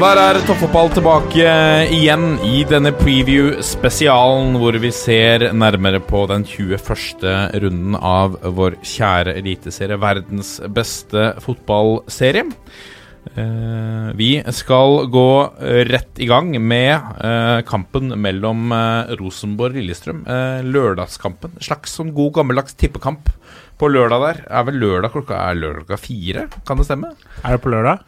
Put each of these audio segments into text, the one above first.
Og der er toppfotball tilbake igjen i denne preview-spesialen, hvor vi ser nærmere på den 21. runden av vår kjære eliteserie, verdens beste fotballserie. Eh, vi skal gå rett i gang med eh, kampen mellom eh, Rosenborg og Lillestrøm. Lørdagskampen. En slags sånn god gammeldags tippekamp på lørdag der. Er vel lørdag klokka er lørdag klokka fire? Kan det stemme? Er det på lørdag?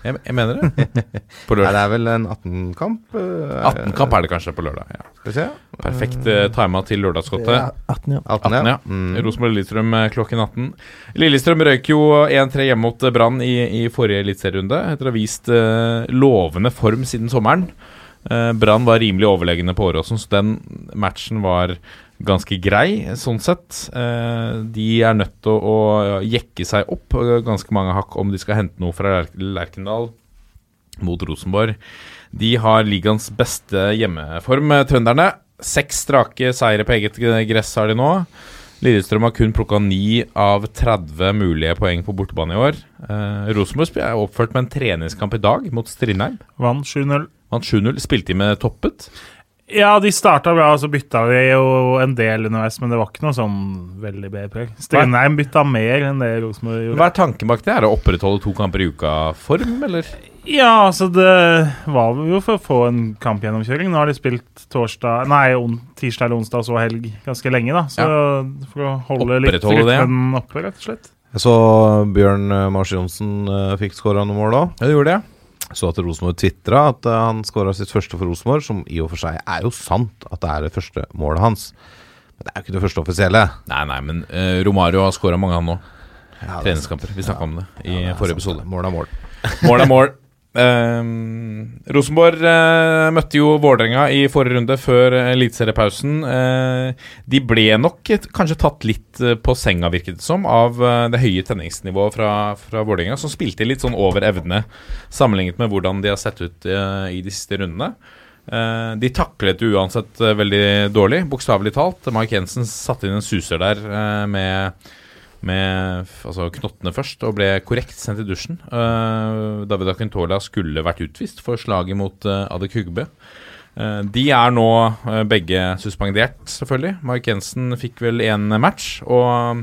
Jeg, jeg mener det. På Nei, det er vel en 18-kamp? 18-kamp er det kanskje på lørdag. Ja. Skal vi se. Perfekt uh, tima til lørdagsgodtet. Ja, 18, ja. 18, 18, ja. Mm. Rosenborg-Lillestrøm eh, klokken 18. Lillestrøm røyk jo 1-3 hjemme mot eh, Brann i, i forrige eliteserierunde, etter å ha vist uh, lovende form siden sommeren. Eh, Brann var rimelig overlegne på Åråsen, så den matchen var ganske grei, sånn sett. Eh, de er nødt til å, å jekke seg opp ganske mange hakk om de skal hente noe fra Lerkendal mot Rosenborg. De har ligaens beste hjemmeform, eh, trønderne. Seks strake seire på eget gress har de nå. Lillestrøm har kun plukka 9 av 30 mulige poeng på bortebane i år. Eh, Rosenborg er oppført med en treningskamp i dag mot Strindheim. Vant 7-0. Vant 7-0. Spilte de med toppet? Ja, de starta bra, og så bytta de jo en del underveis, men det var ikke noe sånn veldig B-preg. Strindheim bytta mer enn det Rosenborg gjorde. Hva er tanken bak det? Er det å opprettholde to kamper i uka-form, eller? Ja, altså det var jo for å få en kampgjennomkjøring. Nå har de spilt torsdag Nei, on, tirsdag eller onsdag og så helg ganske lenge, da. Så for å holde litt ja. rytmen oppe, rett og slett. Jeg så Bjørn Mars Johnsen eh, fikk skåra noen mål òg. Ja, det gjorde det. Så at Rosenborg tvitra at eh, han skåra sitt første for Rosenborg, som i og for seg er jo sant at det er det første målet hans. Men det er jo ikke det første offisielle. Nei, nei, men uh, Romario har skåra mange, han nå. Ja, Treningskamper. Vi snakka om det i Ja, det forrige sant. episode. Mål er mål. Mål er mål. Ehm, Rosenborg uh, møtte jo Vålerenga i forrige runde, før eh, eliteseriepausen. Uh, de ble nok kanskje tatt litt på senga, virket det som, av uh, det høye tenningsnivået fra, fra Vålerenga, som spilte litt sånn over evne sammenlignet med hvordan de har sett ut i de siste rundene. De taklet jo uansett veldig dårlig, bokstavelig talt. Mike Jensen satte inn en suser der med med altså, knottene først, og ble korrekt sendt i dusjen. Uh, David Akintola skulle vært utvist for slaget mot uh, Adek Hugbe. Eh, de er nå eh, begge suspendert, selvfølgelig. Mark Jensen fikk vel én match, og,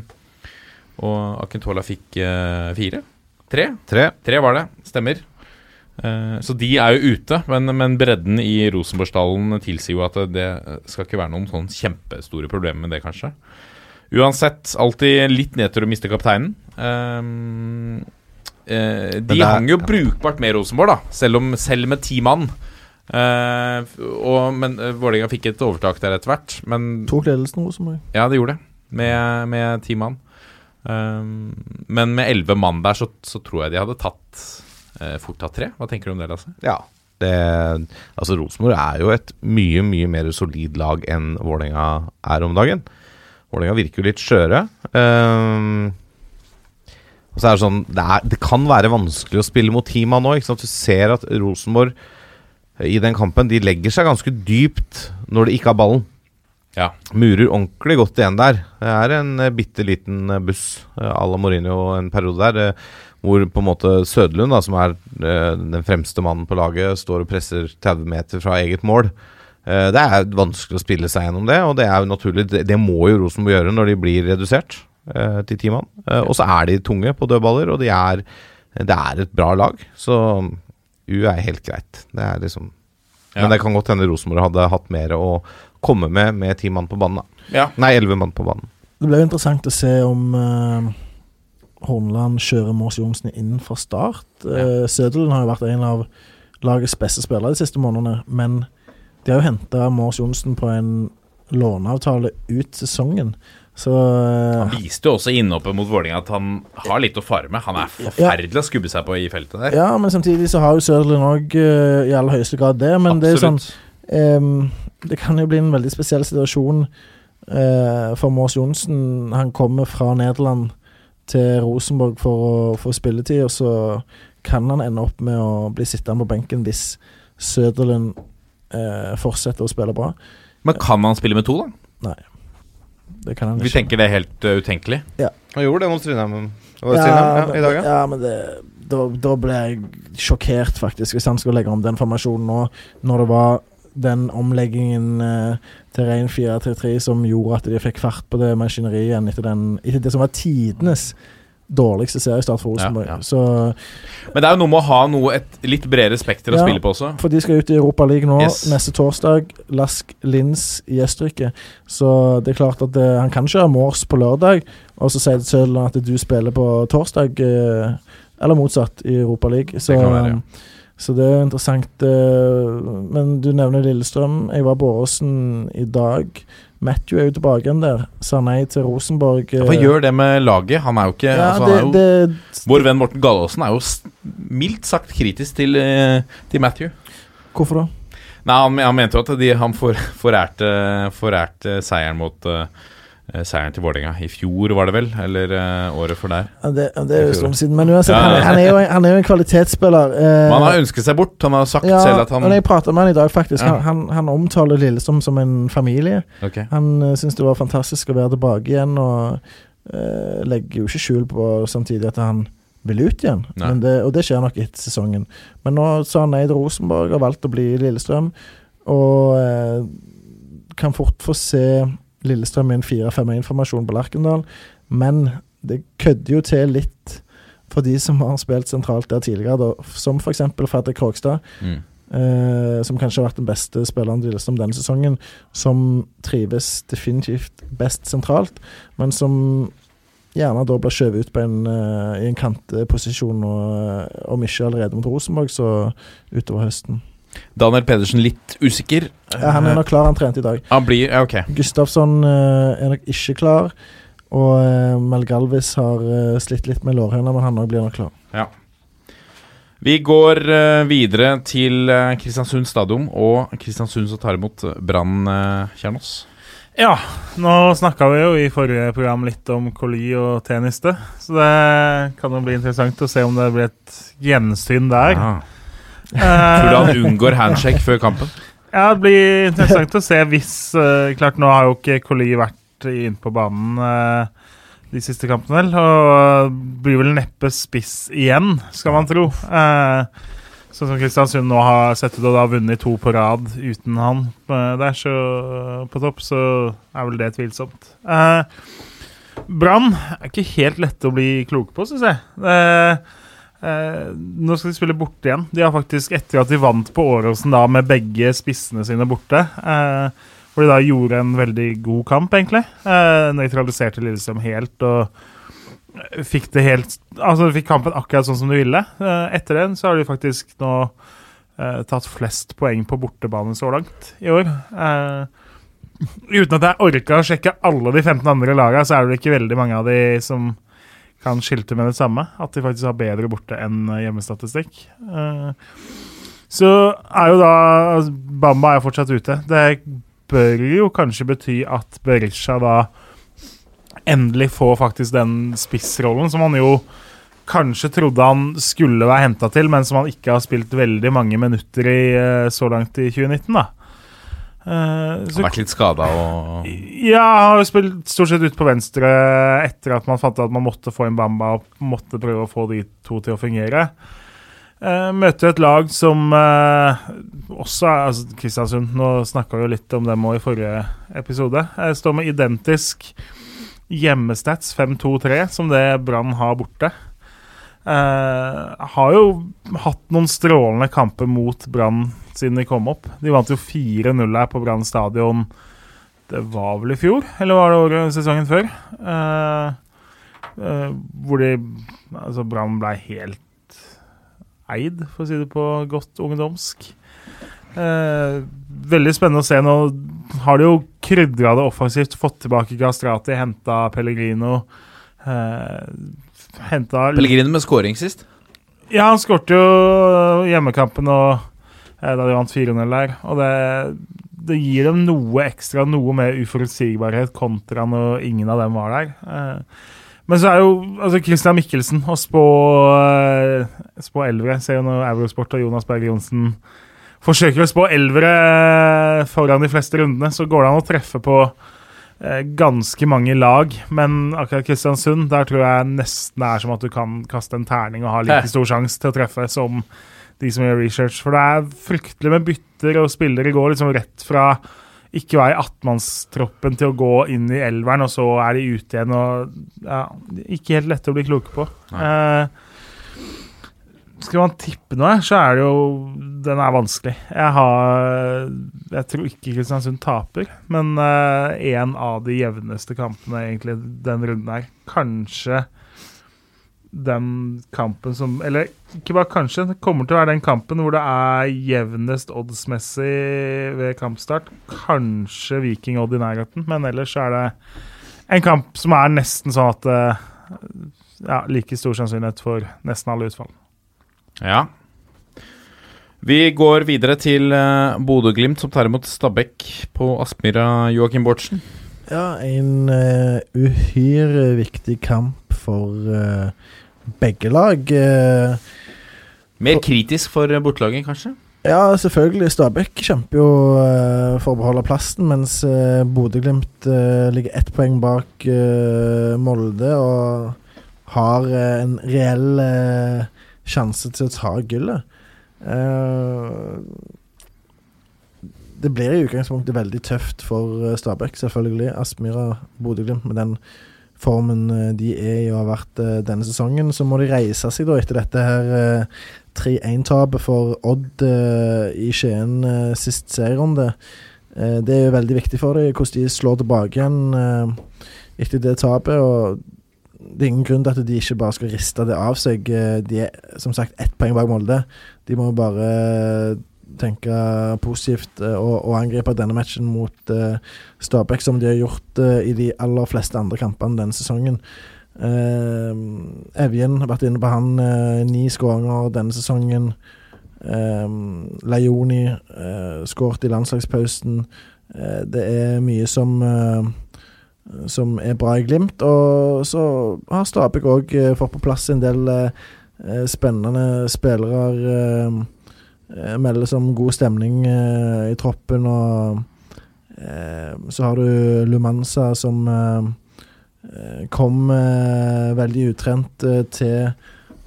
og Akintola fikk eh, fire. Tre? Tre. Tre var det, stemmer. Eh, så de er jo ute, men, men bredden i Rosenborgstallen tilsier jo at det skal ikke være noen sånn kjempestore problemer med det, kanskje. Uansett, alltid litt nedtur å miste kapteinen. Um, uh, de Men det er- hang jo brukbart med Rosenborg, da, selv, om, selv med ti mann. Uh, og, men uh, Vålerenga fikk et overtak der etter hvert. Men Tok ledelsen, Rosenborg. ja, det gjorde det, med, med ti mann. Um, men med elleve mann der, så, så tror jeg de hadde tatt uh, fort tatt tre. Hva tenker du om det, Lasse? Ja. Det, altså Rosenborg er jo et mye mye mer solid lag enn Vålerenga er om dagen. Vålerenga virker jo litt skjøre. Um, og så er det sånn det, er, det kan være vanskelig å spille mot Tima nå. Ikke sant? Du ser at Rosenborg eh, i den kampen De legger seg ganske dypt når de ikke har ballen. Ja. Murer ordentlig godt igjen der. Det er en uh, bitte liten eh, buss à la Mourinho en periode der. eh, hvor på en måte Sødlund, da, som er eh, den fremste mannen på laget, står og presser 30 meter fra eget mål. Eh, det er vanskelig å spille seg gjennom det, og det er jo naturlig. Det, må jo Rosenborg gjøre når de blir redusert eh, til ti mann. Eh, og så er de tunge på dødballer, og de er, det er et bra lag. Så U er helt greit. Det er liksom Ja. Men det kan godt hende Rosenborg hadde hatt mer å komme med med ti mann på banen. Ja. Nei, elleve mann på banen. Det blir interessant å se om uh, Horneland kjører Mås Johnsen inn fra start. Uh, Sødelen har jo vært en av lagets beste spillere de siste månedene, men de har jo henta Mors Johnsen på en låneavtale ut sesongen. Så eh, Han viste jo også innhoppet mot Vålerenga at han har litt å fare med. Han er forferdelig å skubbe seg på i feltet der. Ja, men samtidig så har jo Sørlund òg i aller høyeste grad det. Men det er sånn um, det kan jo bli en veldig spesiell situasjon uh, for Mås Johnsen. Han kommer fra Nederland til Rosenborg for å få spilletid, og så kan han ende opp med å bli sittende på benken hvis Søderlund eh, fortsetter å spille bra. Men kan han spille med to, da? Det kan han Vi tenker det er helt uh, utenkelig. Han gjorde det mot Strindheim Ja, ja, i dag, ja. ja, men det, da, da ble jeg sjokkert, faktisk, hvis han skulle legge om den formasjonen nå, når det var den omleggingen eh, til rein 4-3-3 som gjorde at de fikk fart på det maskineriet igjen etter, den, etter det som var tidenes dårligste seriestart for Rosenborg. Ja, ja. Så Men det er jo noe med å ha noe, et litt bredere spekter å spille på også. For de skal ut i Europa League nå Yes. neste torsdag. Lask Linz i Østerrike. Så det er klart at det, han kan kjøre Mors på lørdag, og så sier det selv at du spiller på torsdag. Eh, eller motsatt, i Europa League. Så, ja. så det er interessant. Eh, men du nevner Lillestrøm. Jeg var på Åråsen i dag. Matthew er jo tilbake igjen der. Sa nei til Rosenborg. eh, Hva gjør det med laget? Han er jo ikke ja, altså, det, er jo, det, Vår venn Morten Gallaasen er jo mildt sagt kritisk til, eh, til Matthew. Hvorfor da? Nei, han, han mente jo at de, han for, forærte, forærte seieren mot eh, Seieren til Vålerenga i fjor, var det vel? Eller uh, året før der. Ja, det, det er jo stund siden. Men uansett, Ja, ja. han, han, er jo, en- han er jo en kvalitetsspiller. Uh, Men han har ønsket seg bort. Han har sagt selv at han men jeg prata med han i dag, faktisk. Han, han, omtaler Lillestrøm som en familie. Okay. Han uh, syns det var fantastisk å være tilbake igjen, og uh, legger jo ikke skjul på samtidig at han vil ut igjen. Men det, og det skjer nok etter sesongen. Men nå sa han nei til Rosenborg, har valgt å bli i Lillestrøm, og uh, kan fort få se Lillestrøm i en 4-5-1-formasjon på Lerkendal. Men det kødder jo til litt for de som har spilt sentralt der tidligere, da, som f.eks. Fredrik Krogstad. Mm. Eh, som kanskje har vært den beste spilleren til Lillestrøm denne sesongen. Som trives definitivt best sentralt, men som gjerne da blir skjøvet ut på en, uh, i en kanteposisjon, og, eh, om ikke allerede mot Rosenborg, så utover høsten. Daniel Pedersen litt usikker. Ja, han er nok klar, han trente i dag. Han blir Ja, ok. Gustafsson eh, er nok ikke klar. Og uh, Mel Galvis har eh, slitt litt med lårhøna, men han òg blir nok klar. Ja. Vi går eh, videre til eh, Kristiansund stadion og Kristiansund som tar imot Brann uh, Kjernås. Ja, nå snakka vi jo i forrige program litt om Coli og Teniste, så det kan jo bli interessant å se om det blir et gjensyn der. Ah. Eh, Tror du han unngår handshake før kampen? Ja, det blir interessant å se hvis uh, Klart, nå har jo ikke Coli vært inn på banen uh, de siste kampene, vel. Og blir vel neppe spiss igjen, skal man tro. Uh, sånn som Kristiansund nå har sett ut og da vunnet to på rad uten han eh, der, så på topp, så er vel det tvilsomt. Eh, Brann er ikke helt lette å bli kloke på, syns jeg. Eh, Eh, nå skal de spille borte igjen. De har faktisk, Etter at de vant på Åråsen da med begge spissene sine borte, eh, hvor de da gjorde en veldig god kamp, egentlig. Eh, nøytraliserte Lillestrøm helt og fikk det helt Altså fikk kampen akkurat sånn som de ville. Eh, etter den så har de faktisk nå eh, tatt flest poeng på bortebane så langt i år. Eh, uten at jeg orka å sjekke alle de 15 andre lagene, så er det ikke veldig mange av de som kan skilte med det samme. At de faktisk har bedre borte enn eh, hjemmestatistikk. Eh, så er jo da altså, Bamba er fortsatt ute. Det bør jo kanskje bety at Berisha da endelig får faktisk den spissrollen som han jo kanskje trodde han skulle være henta til, men som han ikke har spilt veldig mange minutter i eh, så langt i 2019, da. Eh, så Har vært litt skada og ja, har spilt stort sett ut på venstre etter at man fant at man måtte få en Bamba og måtte prøve å få de to til å fungere. Uh, møter et lag som uh, også er altså Kristiansund. Nå snakka vi jo litt om dem òg i forrige episode. Jeg står med identisk hjemmestats 5-2-3 som det Brann har borte. Eh, har jo hatt noen strålende kamper mot Brann siden de kom opp. De vant jo 4-0 her på Brann stadion. Det var vel i fjor, eller var det året, sesongen før? Eh, eh, hvor de Altså, Brann ble helt eid, for å si det på godt ungdomsk. Eh, veldig spennende å se. Nå har de jo krydra det offensivt. Fått tilbake Gastrati, henta Pellegrino. Eh, henta Pellegrino med scoring sist. Ja, han skåret jo hjemmekampen og, eh, da de vant 4-0 der. Og det, det gir dem noe ekstra, noe mer uforutsigbarhet kontra når ingen av dem var der. Eh, men så er jo altså Christian Mikkelsen å spå, eh, spå elvere Ser jo når Eurosport og Jonas Berg Johnsen forsøker å spå elvere foran de fleste rundene, så går det an å treffe på ganske mange lag. Men akkurat Kristiansund, der tror jeg nesten det er som at du kan kaste en terning og ha like stor sjanse til å treffe som de som gjør research. For det er fryktelig med bytter, og spillere går liksom rett fra ikke være i 18-mannstroppen til å gå inn i elveren, og så er de ute igjen. og ja, Ikke helt lett å bli kloke på. Eh, skal man tippe noe, så er det jo Den er vanskelig. Jeg har Jeg tror ikke Kristiansund taper, men uh, en av de jevneste kampene egentlig den runden her. Kanskje den kampen som Eller ikke bare kanskje, det kommer til å være den kampen hvor det er jevnest oddsmessig ved kampstart. Kanskje Viking Odd i nærheten, men ellers er det en kamp som er nesten sånn at uh, ja, like stor sannsynlighet for nesten alle utfall. Ja. Vi går videre til uh, Bodø-Glimt, som tar imot Stabæk på Aspmyra. Joakim Bortsen. Ja, en uh, uhyre viktig kamp for uh, begge lag. Mer kritisk for bortelaget, kanskje? Ja, selvfølgelig. Stabæk kjemper jo for å beholde plassen, mens uh, Bodø-Glimt ligger ett poeng bak Molde og har en reell sjanse til å ta gullet. Uh, det blir i utgangspunktet veldig tøft for eh, Stabæk, selvfølgelig. Aspmyra, Bodø-Glimt med den formen eh, de er i og har vært denne sesongen. Så må de reise seg da etter dette her eh, 3-1-tapet for Odd i Skien sist serierunde. Det er jo veldig viktig for dem hvordan de slår tilbake igjen etter det tapet. og det er ingen grunn til at de ikke bare skal riste det av seg. Eh, De er som sagt ett poeng bak Molde. De må bare tenke positivt eh, og, og angripe denne matchen mot uh, Stabæk, som de har gjort uh, i de aller fleste andre kampene denne sesongen. Uh, Evjen har vært inne på han. uh, ni skåringer denne sesongen. Um, Laioni uh, skåret i landslagspausen. Eh, det er mye som eh, som er bra i Glimt. Og så har Stabæk òg fått på plass en del eh, eh, spennende spillere. eh, eh, melder god stemning eh, i troppen, og eh, så har du Lumanza som eh, eh, kom eh, veldig utrent eh, til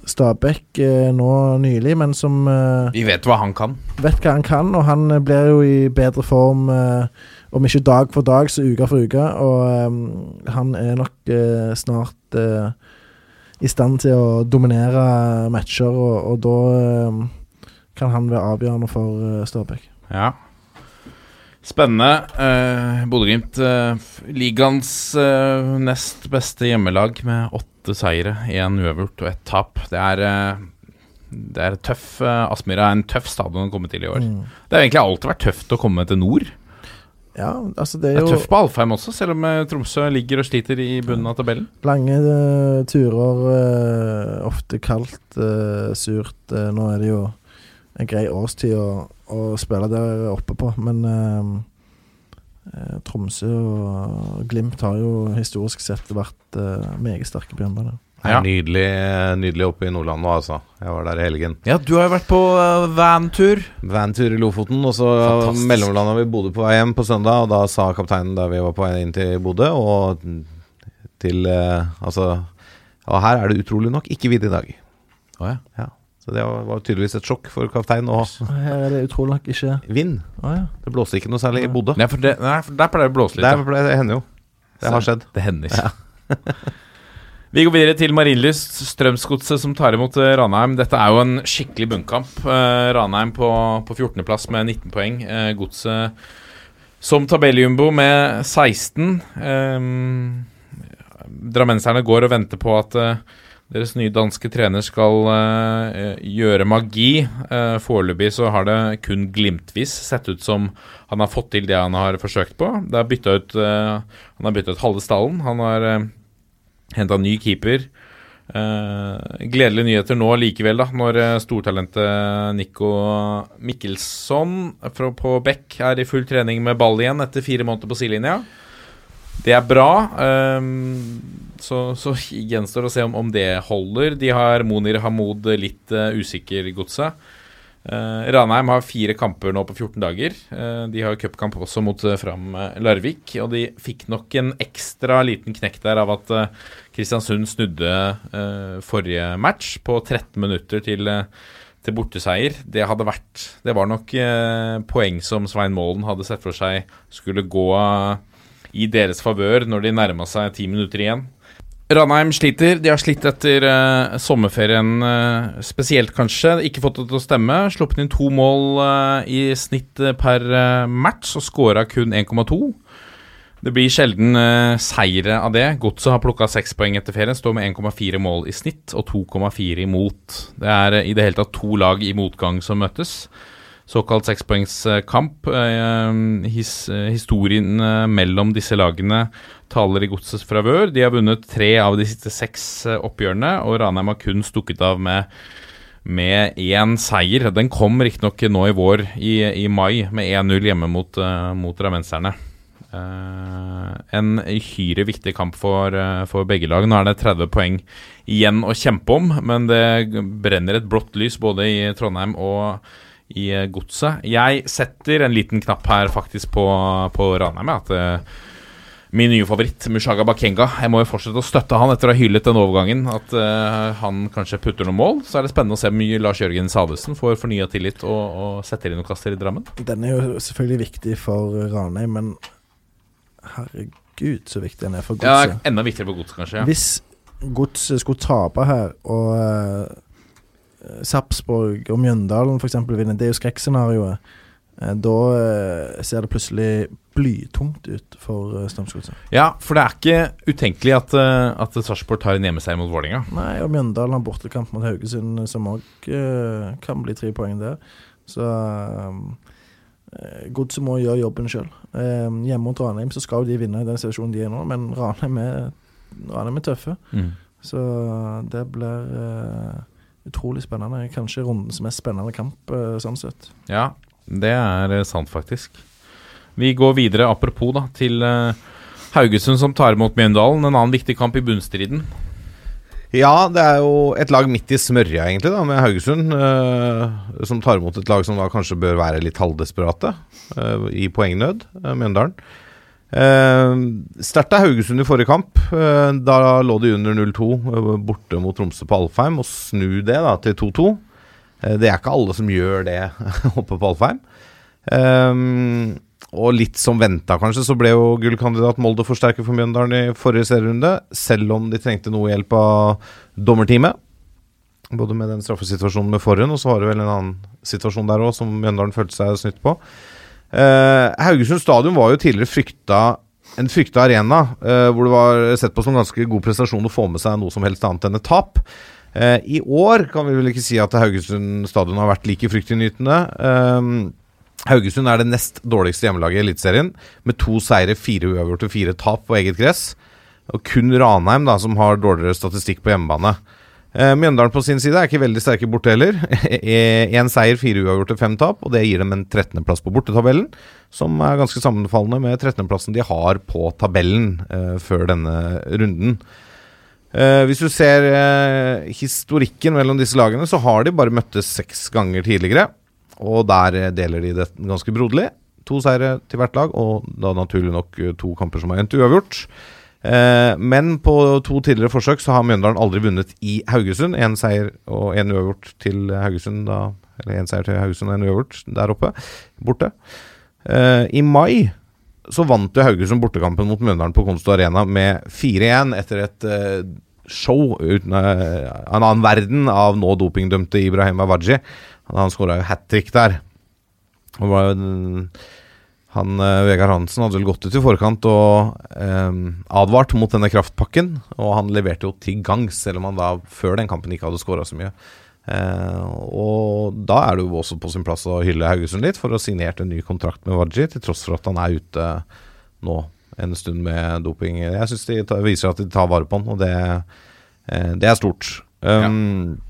Stabæk eh, nå nylig, men som eh, Vi vet hva han kan. vet hva han kan, og han eh, blir jo i bedre form eh, om ikke dag for dag, så uke for uke. Og um, han er nok uh, snart uh, i stand til å dominere matcher, og, og da um, kan han være avgjørende for uh, Stabæk. Ja. Spennende. Uh, Bodø-Glimt, ligaens nest beste hjemmelag med åtte seire, én uavgjort og ett tap. Det er, det er tøff Aspmyra er en tøff stadion å komme til i år. Mm. Det har egentlig alltid vært tøft å komme til nord. Ja, altså det Det er er tøft på Alfheim også, selv om eh, Tromsø ligger og sliter i bunnen av tabellen. lange uh, turer, uh, ofte kaldt, uh, surt. Nå er det jo en grei årstid å, å spille der oppe på, men Tromsø og Glimt har jo historisk sett vært meget sterke på hjemmebane. Det er Ja. Nydelig, nydelig oppe i Nordland nå, altså. Jeg var der i helgen. Ja, du har jo vært på uh, vantur. Vantur i Lofoten, og så mellomlanda vi Bodø på vei hjem på søndag. Og da sa kapteinen da vi var på vei inn til Bodø, og til eh, Altså Og her er det utrolig nok ikke hvitt i dag. Oh, ja. Ja. Så det var, tydeligvis et sjokk for kapteinen. Og Her er det utrolig nok ikke vind. Oh, ja. Det blåste ikke noe særlig i Bodø. Nei, for, det, nei, for der pleier det å blåse litt. Ja. det hender jo. Det har skjedd. Det hender. Vi går videre til Marienlyst, Strømsgodset som tar imot eh, Ranheim. Dette er jo en skikkelig bunnkamp. Eh, Ranheim på, på 14.-plass med 19 poeng. Eh, Godset som tabelljumbo med 16. Eh, drammenserne går og venter på at Deres nye danske trener skal gjøre magi. Foreløpig så har det kun glimtvis sett ut som han har fått til det han har forsøkt på. Det er ut, han har bytta ut halve stallen. Han har henta ny keeper. gledelige nyheter nå likevel, da, når stortalentet Nico Mikkelsson på Beck er i full trening med ball igjen etter fire måneder på sidelinja. Det er bra. Um, så, så gjenstår å se om, om, det holder. De har Monir Hamoud litt uh, usikker godset. Uh, Ranheim har fire kamper nå på 14 dager. Uh, de har cupkamp også mot uh, Fram Larvik. Og de fikk nok en ekstra liten knekk der av at Kristiansund snudde forrige match på 13 minutter til, til borteseier. Det hadde vært Det var nok poeng som Svein Målen hadde sett for seg skulle gå i deres favør når de nærma seg ti minutter igjen. Ranheim sliter. De har slitt etter uh, sommerferien uh, spesielt, kanskje. Ikke fått det til å stemme. Sluppet inn to mål uh, i snitt per match og skåra kun 1,2. Det blir sjelden seire av det. Godset har plukka seks poeng etter ferien. Står med 1,4 mål i snitt og 2,4 imot. Det er i det hele tatt to lag i motgang som møtes såkalt sekspoengskamp. His, historien mellom disse lagene taler i godsets fravør. De har vunnet tre av de siste seks eh, oppgjørene, og Ranheim har kun stukket av med med én seier. Den kom riktignok nå i vår, i, i mai, med 1-0 hjemme mot, uh, mot ravenserne. Uh, en uhyre viktig kamp for, uh, for, begge lag. Nå er det 30 poeng igjen å kjempe om, men det brenner et blått lys både i Trondheim og i Godset. Jeg setter en liten knapp her faktisk på, på Ranheim. At min nye favoritt, Mushaga Bakenga. Jeg må jo fortsette å støtte han etter å ha hyllet den overgangen. At uh, han kanskje putter noen mål. Så er det spennende å se hvor mye Lars Jørgen Salvesen får fornya tillit og, og setter inn noen kaster i Drammen. Den er jo selvfølgelig viktig for Ranheim, men herregud så viktig den er for Godset. Ja, enda viktigere for Godset, kanskje. Ja. Hvis Godset skulle tape her, og uh, Sarpsborg og Mjøndalen f.eks. vinner, det er jo skrekkscenarioet. Uh, da uh, ser det plutselig blytungt ut for uh, Strømsgodset. Ja, for det er ikke utenkelig at, uh, at Sarpsborg tar en hjemmeseier mot Vålerenga. Nei, og Mjøndalen har bortekamp mot Haugesund, som òg uh, kan bli tre poeng der. Så um, Godset må gjøre jobben sjøl. Um, hjemme mot Ranheim så skal de vinne i den situasjonen de er nå, men Ranheim er, Ranheim er tøffe. Mm. Så det blir utrolig spennende. Kanskje rundens mest spennende kamp, sånn sett. Ja, det er sant, faktisk. Vi går videre, apropos, da, til uh, Haugesund som tar imot Mjøndalen. En annen viktig kamp i bunnstriden. Ja, det er jo et lag midt i smørja, egentlig, da, med Haugesund. Eh, som tar imot et lag som da kanskje bør være litt halvdesperate eh, i poengnød, Mjøndalen. Uh, Sterkt av Haugesund i forrige kamp. Eh, da lå de under 0-2 uh, borte mot Tromsø på Alfheim. Og snu det da til 2-2. det er ikke alle som gjør det oppe på Alfheim. Uh, og litt som venta, kanskje, så ble jo gullkandidat Molde forsterket for Mjøndalen i forrige serierunde. Selv om de trengte noe hjelp av dommerteamet. Både med den straffesituasjonen med forhånd, og så var det vel en annen situasjon der òg som Mjøndalen følte seg snytt på. Eh, Haugesund stadion var jo tidligere frykta en frykta arena, eh, hvor det var sett på som ganske god prestasjon å få med seg noe som helst annet enn et tap. Eh, I år kan vi vel ikke si at Haugesund stadion har vært like fryktinngytende. Haugesund er det nest dårligste hjemmelaget i Eliteserien, med to seire, fire uavgjorte, fire tap på eget gress. Og kun Ranheim da, som har dårligere statistikk på hjemmebane. Eh, Mjøndalen på sin side er ikke veldig sterke borte heller. Én seier, fire uavgjorte, fem tap. Og det gir dem en 13.-plass på bortetabellen, som er ganske sammenfallende med 13.-plassen de har på tabellen eh, før denne runden. Eh, hvis du ser eh, historikken mellom disse lagene, så har de bare møttes seks ganger tidligere. Og der eh, deler de det ganske broderlig. To seire til hvert lag, og da naturlig nok eh, to kamper som har endt uavgjort. Eh, men på to tidligere forsøk så har Mjøndalen aldri vunnet i Haugesund. Én seier og én uavgjort til Haugesund da Eller én seier til Haugesund og én uavgjort der oppe. Borte. Eh, I mai så vant jo Haugesund bortekampen mot Mjøndalen på Konsto Arena med 4-1 etter et eh, show uten en annen verden av nå dopingdømte Ibrahim Awaji. Han skåra jo hat trick der. Han, han eh, Vegard Hansen hadde vel gått ut i forkant og eh, advart mot denne kraftpakken, og han leverte jo til gangs, selv om han da før den kampen ikke hadde skåra så mye. Eh, og da er det jo også på sin plass å hylle Haugesund litt for å ha signert en ny kontrakt med Waji, til tross for at han er ute nå en stund med doping. Jeg syns de tar, viser at de tar vare på han, og det, eh, det er stort. Um,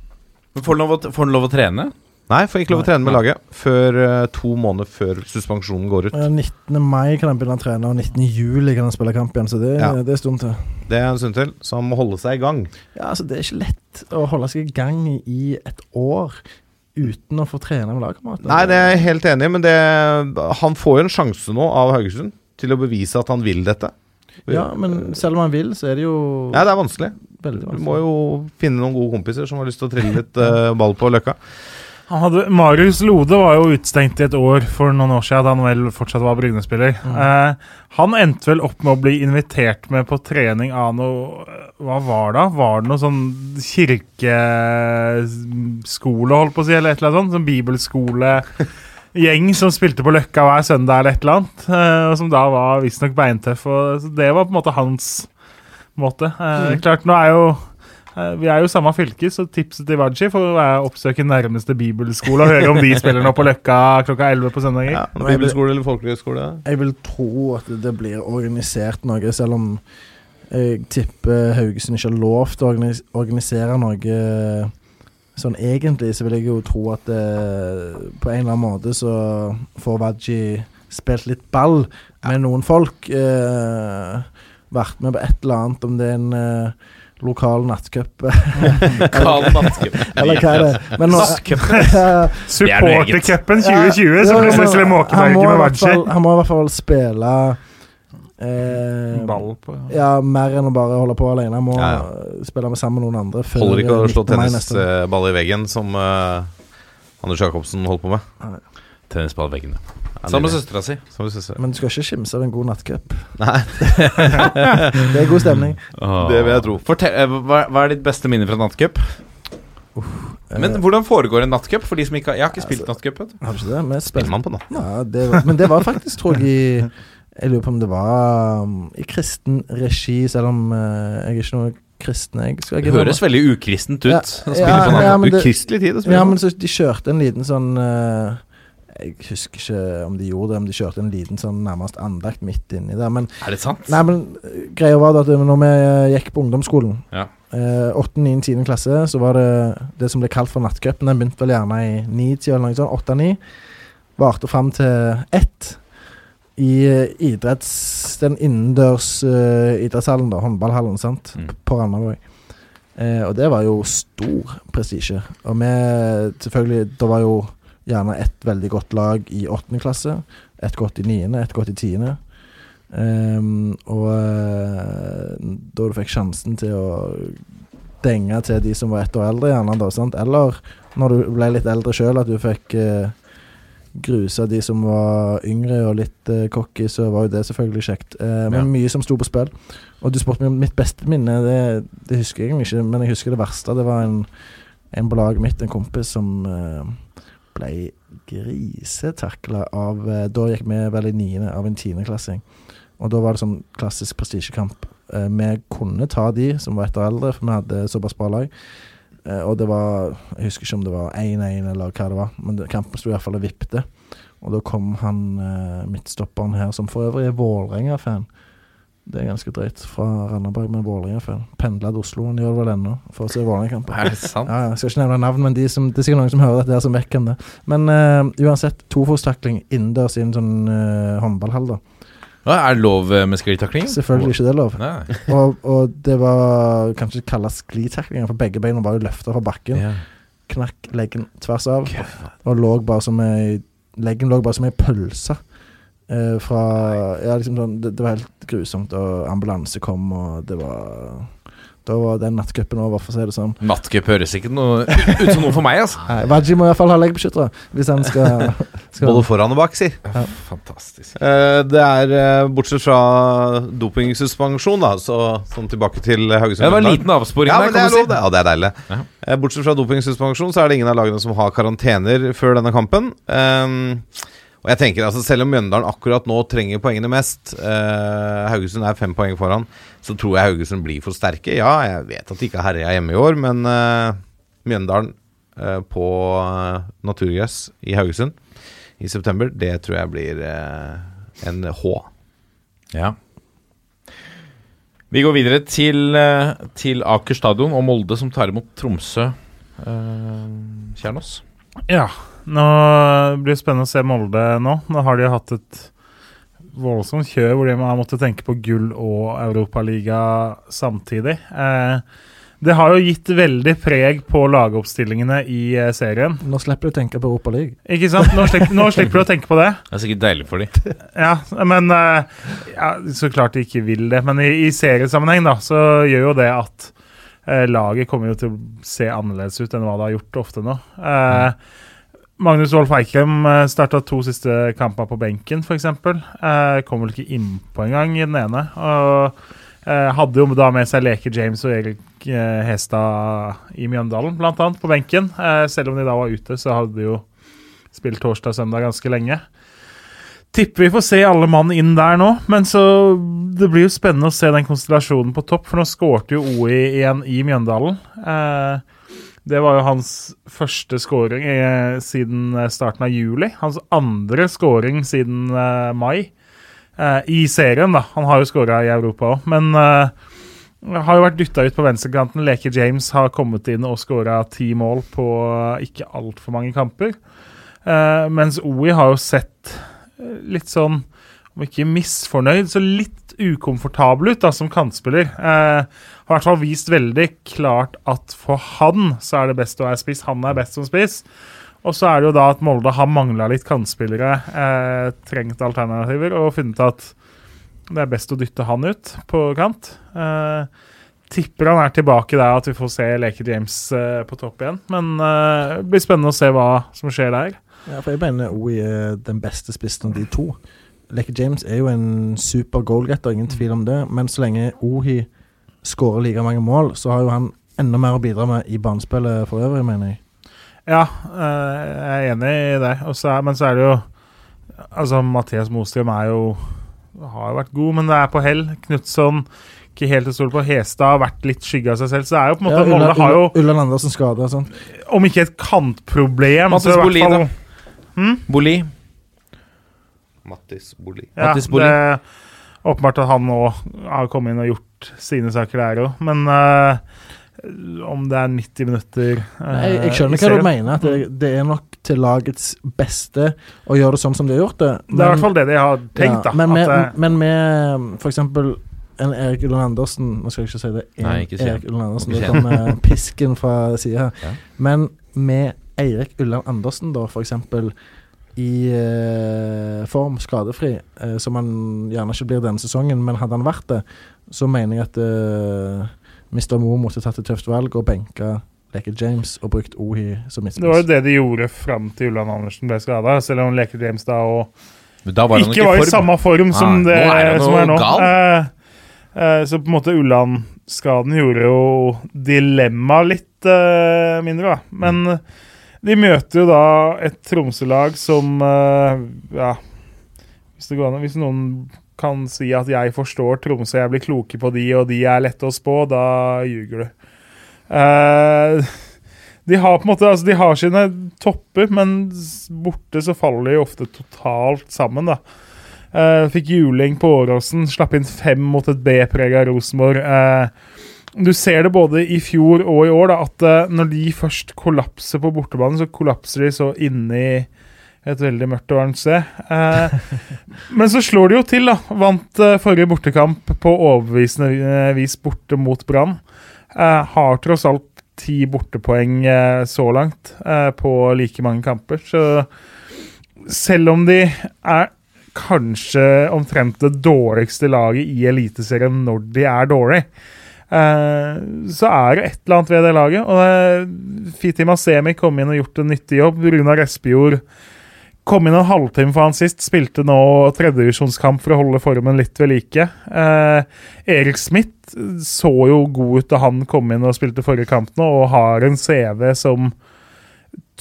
Men Får han lov, lov å trene? Nei, får ikke lov å trene med laget før eh, to måneder før suspensjonen går ut. Eh, 19. mai kan han begynne å trene, og 19. juli kan han spille kamp igjen. Så det, Ja. det er stund til. Det er en stund til, så han må holde seg i gang. Ja, altså Det er ikke lett å holde seg i gang i et år uten å få trene med lagkameratene. Nei, det er jeg helt enig i, men det, han får jo en sjanse nå av Haugesund til å bevise at han vil dette. Ja, men selv om han vil, så er det jo Ja, det er vanskelig. veldig Du må jo finne noen gode kompiser som har lyst til å trille litt eh, ball på Løkka. Han hadde, Marius Lode var jo utestengt i et år for noen år siden, da han vel fortsatt var Bryne-spiller. Eh, han endte vel opp med å bli invitert med på trening av noe Hva var det? Var det noe sånn kirkeskole, holdt på å si, eller et eller annet sånt? Sånn bibelskolegjeng som spilte på Løkka hver søndag eller et eller annet. eh, og som da var visstnok beintøff. Og, det var på en måte hans måte. Eh, Klart, nå er jo Vi er jo samme fylke, så tipset til Waji for å være oppsøke nærmeste bibelskole og høre om de spiller nå på Løkka klokka 11 på søndager. Ja, Bibelskole eller folkehøyskole. Jeg vil tro at det blir organisert noe, selv om jeg tipper Haugesund ikke har lov til å organisere noe sånn egentlig, så vil jeg jo tro at det, på en eller annen måte så får Waji spilt litt ball med noen folk. Eh, vært med på et eller annet, om det er en eh, lokal nattcup lokal nattcup. eller hva er det. Supportercupen 2020, som Ja, blir Wesley han må Måkeberg i med Waji. Han må i hvert fall spille eh, Ball på Ja, mer enn å bare holde på alene. Han må Ja, spille med sammen med noen andre. før Holder ikke å slå 19. mai neste år. tennisball i veggen, som uh, Anders Jacobsen holdt på med. Tennisball i veggen, Ja, Sammen med søstera si. Men du skal ikke skimse av en god nattcup. Nei, Det er god stemning. det vil jeg tro. Fortell, eh, hva, hva er ditt beste minne fra nattcup? Men Eh, hvordan foregår en nattcup? For de som ikke har Jeg har ikke spilt nattcup. Har du ikke det? Spiller man på natten? ja, det var, Men det var faktisk, tror jeg, i Jeg lurer på om det var um, i kristen regi, selv om uh, jeg er ikke noe kristen. Jeg skal Det ikke høres veldig ukristent ut. Ja, å spille ja, på ja, men det- Ukristelig tid å spille Ja, på. men så de kjørte en liten sånn eh, Jeg husker ikke om de gjorde det, om de kjørte en liten sånn nærmest andakt midt inni der. Men Er det sant? Nei, men eh, greia var at når vi eh, gikk på ungdomsskolen, Ja. eh, 8., 9., 10. klasse, så var det det som ble kalt for nattcupen. Den begynte vel gjerne i 9-tida eller noe sånt. 8-9. Varte fram til 1 I eh, idretts... Den innendørs uh, idrettshallen, da. Håndballhallen, sant. Mm. På Randaberg. Eh, og det var jo stor prestisje. Og vi Selvfølgelig, det var jo gjerne et veldig godt lag i åttende klasse. Et godt i niende, et godt i tiende. Um, og eh, da du fikk sjansen til å denge til de som var ett år eldre, gjerne, da, sant? eller når du ble litt eldre sjøl, at du fikk uh, grusa de som var yngre og litt uh, cocky, så var jo det selvfølgelig kjekt. Uh, men Ja. mye som sto på spill. Og du spurte meg om mitt beste minne, det, det husker jeg egentlig ikke, men jeg husker det verste. Det var en, en på laget mitt, en kompis, som eh, ble grisetakla av eh, Da gikk vi vel i niende av en tiendeklassing. Og da var det sånn klassisk prestisjekamp. Eh, vi kunne ta de som var etter eldre, for vi hadde såpass bra lag. Eh, og det var Jeg husker ikke om det var 1-1 eller hva det var, men kampen sto iallfall og vippte. Og da kom han midtstopperen her, som for øvrig er Vålerenga-fan. Det er ganske drøyt. Fra Randaberg, men Vålerenga-fan. Pendla til Oslo, han gjør det vel ennå, for å se Vålerenga-kamper. Er det sant? Ja, jeg skal ikke nevne navn, men de som, det er sikkert noen som hører dette, som vet hvem det. Men uh, uansett, tofotstakling innendørs i en sånn uh, håndballhall, da. Hva er det lov eh, med sklitakling? Selvfølgelig ikke det er lov. Og, og det var kanskje kalles sklitaklinger, for begge beina bare løfta fra bakken. Yeah. Knakk leggen tvers av, og lå bare som ei Leggen lå bare som ei pølse. Eh, fra Ja, liksom sånn det, det var helt grusomt, og ambulanse kom, og det var Da var den nattcupen over, for å si det sånn. Nattcup høres ikke noe ut som noe for meg, altså. Nei, Vaji må iallfall ha leggbeskyttere hvis han skal, skal Både foran og bak, si. Fantastisk. Uh, det er, eh, bortsett fra dopingsuspensjon, da, så sånn tilbake til Haugesund. Det var en liten avsporing ja, der, kan du si. det. Ja, det er deilig. Ja. Uh, Bortsett fra dopingsuspensjon, så er det ingen av lagene som har karantener før denne kampen. Ehm, Og jeg tenker altså Selv om Mjøndalen akkurat nå trenger poengene mest, eh, Haugesund er fem poeng foran, så tror jeg Haugesund blir for sterke. Ja, jeg vet at de ikke har herja hjemme i år, men eh, Mjøndalen eh, på eh, naturgress i Haugesund i september, det tror jeg blir eh, en H. Ja. Vi går videre til, eh, til Aker stadion og Molde, som tar imot Tromsø. Kjernås? Ja. Nå blir det spennende å se Molde nå. Nå har de hatt et voldsomt kjør hvor de har måttet tenke på gull og Europaliga samtidig. Eh, det har jo gitt veldig preg på lagoppstillingene i eh, serien. Nå slipper du å tenke på Europa League. Ikke sant? Nå slipper, nå slipper du å tenke på det. Det er sikkert deilig for dem. Ja, men eh, ja, Så klart de ikke vil det. Men i, i seriesammenheng da, så gjør jo det at laget kommer jo til å se annerledes ut enn hva det har gjort ofte nå. Eh, Magnus Wolff Eikrem uh, starta to siste kamper på benken, f.eks. Eh, kom vel ikke innpå engang i den ene. Og hadde jo da med seg Leke James og Erik Hestad i Mjøndalen, annet, på benken. Selv om de da var ute, så hadde de jo spilt torsdag og søndag ganske lenge. Tipper vi får se alle mann inn der nå, men så det blir jo spennende å se den konstellasjonen på topp, for nå skårte jo OI igjen i Mjøndalen. Eh, det var jo hans første scoring eh, siden starten av juli. Hans andre scoring siden eh, mai. Eh, I serien, da. Han har jo skåra i Europa òg, men har jo vært dytta ut på venstrekanten. Leke James har kommet inn og skåra ti mål på ikke altfor mange kamper. mens OI har jo sett litt sånn, om ikke misfornøyd, så litt ukomfortabel ut da, som kantspiller. Eh, har i hvert fall vist veldig klart at for han så er det best å være spiss. Han er best som spiss. Og så er det jo da at Molde har mangla litt kantspillere, eh, trengt alternativer, og funnet at det er best å dytte han ut på kant. Eh, tipper han er tilbake der, at vi får se Leke James eh, på topp igjen. Men eh, det blir spennende å se hva som skjer der. Ja, for jeg mener OI er den beste spissen av de to. Lekke James er jo en super goalgetter, ingen tvil om det. Men så lenge Ohi skårer like mange mål, så har jo han enda mer å bidra med i banespillet for øvrig, mener jeg. Ja, eh, jeg er enig i det. Også, men så er det jo Altså, Mathias Mostrøm er jo har jo vært god, men det er på hell. Knutson ikke helt å stole på. Hestad har vært litt skygge av seg selv. Så det er jo på en måte ja, Ulla, har jo Ulland Andersen skada og sånt. Om ikke et kantproblem, Mattis hvert da. Hmm? Boli. Mattis Boli. Ja, Mattis Boli. det er åpenbart at han nå har kommet inn og gjort sine saker der òg, men uh, om det er 90 minutter uh, Nei, Jeg skjønner hva du mener, at det, det, er nok til lagets beste å gjøre det sånn som de har gjort det. Men, det er i hvert fall det de har tenkt, ja, da. Men med, at, men med for eksempel en Erik Ulland Andersen Nå skal jeg ikke si det. En Nei, ikke si Erik Ulland Andersen, Det kommer pisken fra sida. Ja. Men med Eirik Ulland Andersen, da, for eksempel i eh, form, skadefri, eh, som han gjerne ikke blir denne sesongen, men hadde han vært det, så mener jeg at eh, Mr. Mo måtte tatt et tøft valg og benka Leke James og brukt Ohi som midtspiss. Det var jo det de gjorde fram til Ulland Andersen ble skada, selv om Leke James da og da var ikke, var i samme form som, Nei, det, er som er nå. Eh, eh, så på en måte Ulland-skaden gjorde jo dilemmaet litt eh, mindre, da. Men de møter jo da et Tromsø-lag som eh, Ja, hvis, an, hvis noen kan si at jeg forstår Tromsø, jeg blir kloke på de, og de er lette å spå, da ljuger du. Uh, de har på en måte, altså de har sine topper, men borte så faller de ofte totalt sammen. da. Uh, fikk juling på Åråsen, slapp inn fem mot et B-prega Rosenborg. Uh, du ser det både i fjor og i år, da, at uh, når de først kollapser på bortebanen, så kollapser de så inni et veldig mørkt og varmt sted. men så slår de jo til, da. Vant forrige bortekamp på overbevisende vis borte mot Brann. har tross alt ti bortepoeng så langt på like mange kamper. Så selv om de er kanskje omtrent det dårligste laget i Eliteserien når de er dårlige. Eh, så er det et eller annet ved det laget. Og eh, Fiti Masemi kom inn og gjort en nyttig jobb. Runar Espejord kom inn en halvtime for han sist. Spilte nå tredjedivisjonskamp for å holde formen litt ved like. Eh, Erik Smith så jo god ut da han kom inn og spilte forrige kamp nå, og har en CV som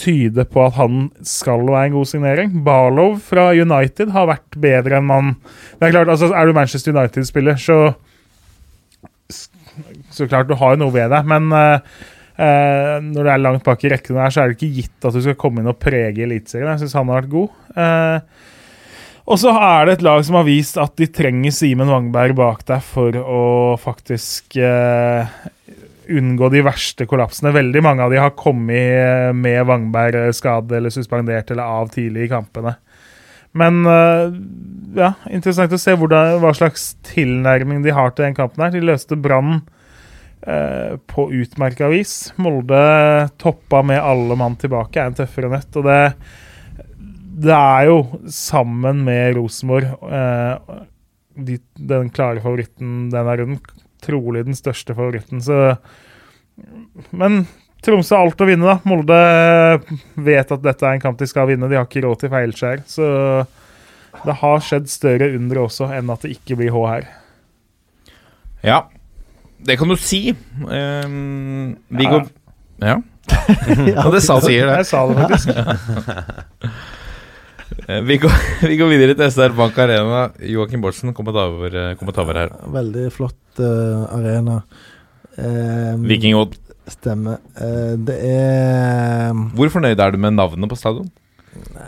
tyder på at han skal være en god signering. Barlow fra United har vært bedre enn man Det Er klart, altså Er du Manchester United-spiller, så Så klart, du har jo noe ved deg, men eh, eh, når du er langt bak i rekkene her, så er det ikke gitt at du skal komme inn og prege Eliteserien. Jeg syns han har vært god. Eh, og så er det et lag som har vist at de trenger Simen Wangberg bak der for å faktisk eh, unngå de verste kollapsene. Veldig mange av de har kommet eh, med Wangberg skade eller suspendert eller av tidlig i kampene. Men eh, ja, interessant å se hvordan, hva slags tilnærming de har til den kampen. her. De løste Brann eh, på utmerka vis. Molde toppa med alle mann tilbake, er en tøffere nøtt. og det det er jo sammen med Rosenborg eh, de, den klare favoritten denne runden. Trolig den største favoritten, så Men Tromsø har alt å vinne, da. Molde vet at dette er en kamp de skal vinne. De har ikke råd til feilskjær. Så det har skjedd større under også enn at det ikke blir H her. Ja, det kan du si. Um, vi Ja. går Ja. ja, det sa sier det. Jeg sa det faktisk. Eh, Vi går, vi går videre til SR Bank Arena. Joakim Bortsen, kommentator, eh, kommentator her. Veldig flott uh, arena. Eh, Viking Odd. Stemmer. Eh, det er Hvor fornøyd er du med navnet på stadion?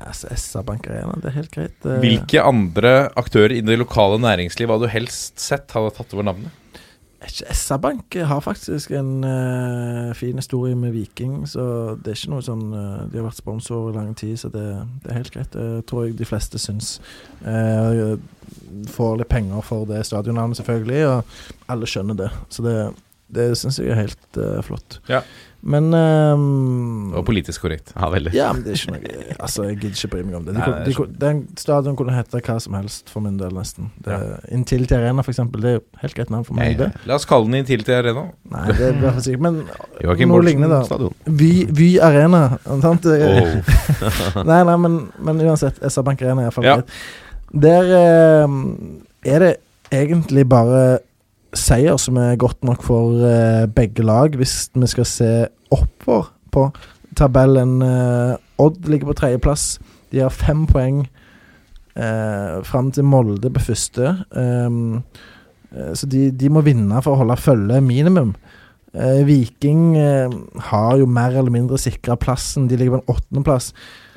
altså, SR-Bank Arena, det er helt greit. Eh, Hvilke andre aktører i det lokale næringsliv hadde du helst sett hadde tatt over navnet? SR-Bank har faktisk en uh, fin historie med Viking, så det er ikke noe sånn uh, De har vært sponsor i lang tid, så det, det er helt greit. Det tror jeg de fleste syns. Uh, får litt penger for det stadionnavnet, selvfølgelig, og alle skjønner det. Så det, det syns jeg er helt uh, flott. Ja. Men um, Og politisk korrekt. Ja, veldig. Ja, men det er ikke noe Altså, jeg gidder ikke bry meg om det. De, Nei, er de, den stadion kunne hete hva som helst for min del, nesten. Det, Intility Arena, for eksempel. Det er helt greit navn for meg, det. La oss kalle den Intility Arena. Nei, det er i hvert sikkert Men noe lignende, da. stadion. Vy, Vy Arena. Sant? Oh. nei, nei, men, men uansett. SR Bank Arena er iallfall Ja. greit. Der eh, er det egentlig bare seier som er godt nok for eh, begge lag, hvis vi skal se oppover på tabellen. Eh, Odd ligger på tredjeplass. De har fem poeng eh, fram til Molde på første. Um, eh, så de, de må vinne for å holde følge minimum. Eh, Viking eh, har jo mer eller mindre sikra plassen. De ligger på en åttendeplass.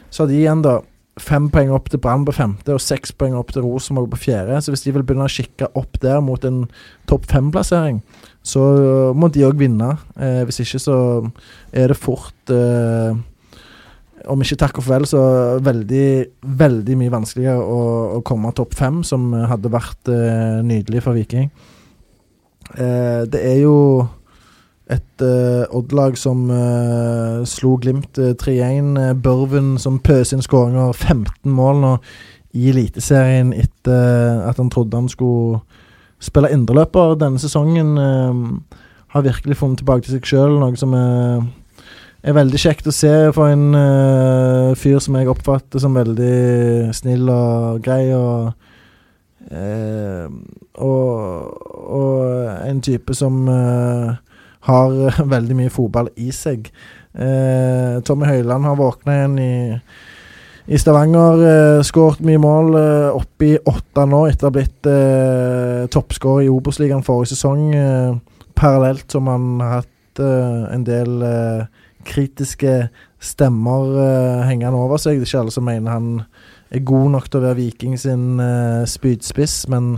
Så har de igjen da fem poeng opp til Brann på femte og seks poeng opp til Rosenborg på fjerde. Så hvis de vil begynne å kikke opp der mot en topp fem-plassering, så må de òg vinne. Eh, hvis ikke så er det fort eh, Om ikke takk og farvel, så veldig, veldig mye vanskeligere å, å komme topp fem, som hadde vært eh, nydelig for Viking. Eh, det er jo et uh, Odd-lag som uh, slo Glimt uh, 3-1. eh, Børven som pøser inn skåringer. 15 mål nå i Eliteserien etter at han trodde han skulle spille indreløper denne sesongen. har virkelig funnet tilbake til seg sjøl, noe som er, er veldig kjekt å se for en fyr som jeg oppfatter som veldig snill og grei. og og, og en type som har veldig mye fotball i seg. Eh, Tommy Høiland har våkna igjen i, i Stavanger. Eh, Skåret mye mål. Eh, oppe i åtte nå etter å ha blitt eh, toppskårer i Obos-ligaen forrige sesong. Eh, parallelt som han har hatt eh, en del eh, kritiske stemmer eh, hengende over seg. Det er ikke alle som mener han er god nok til å være Viking sin eh, spydspiss, men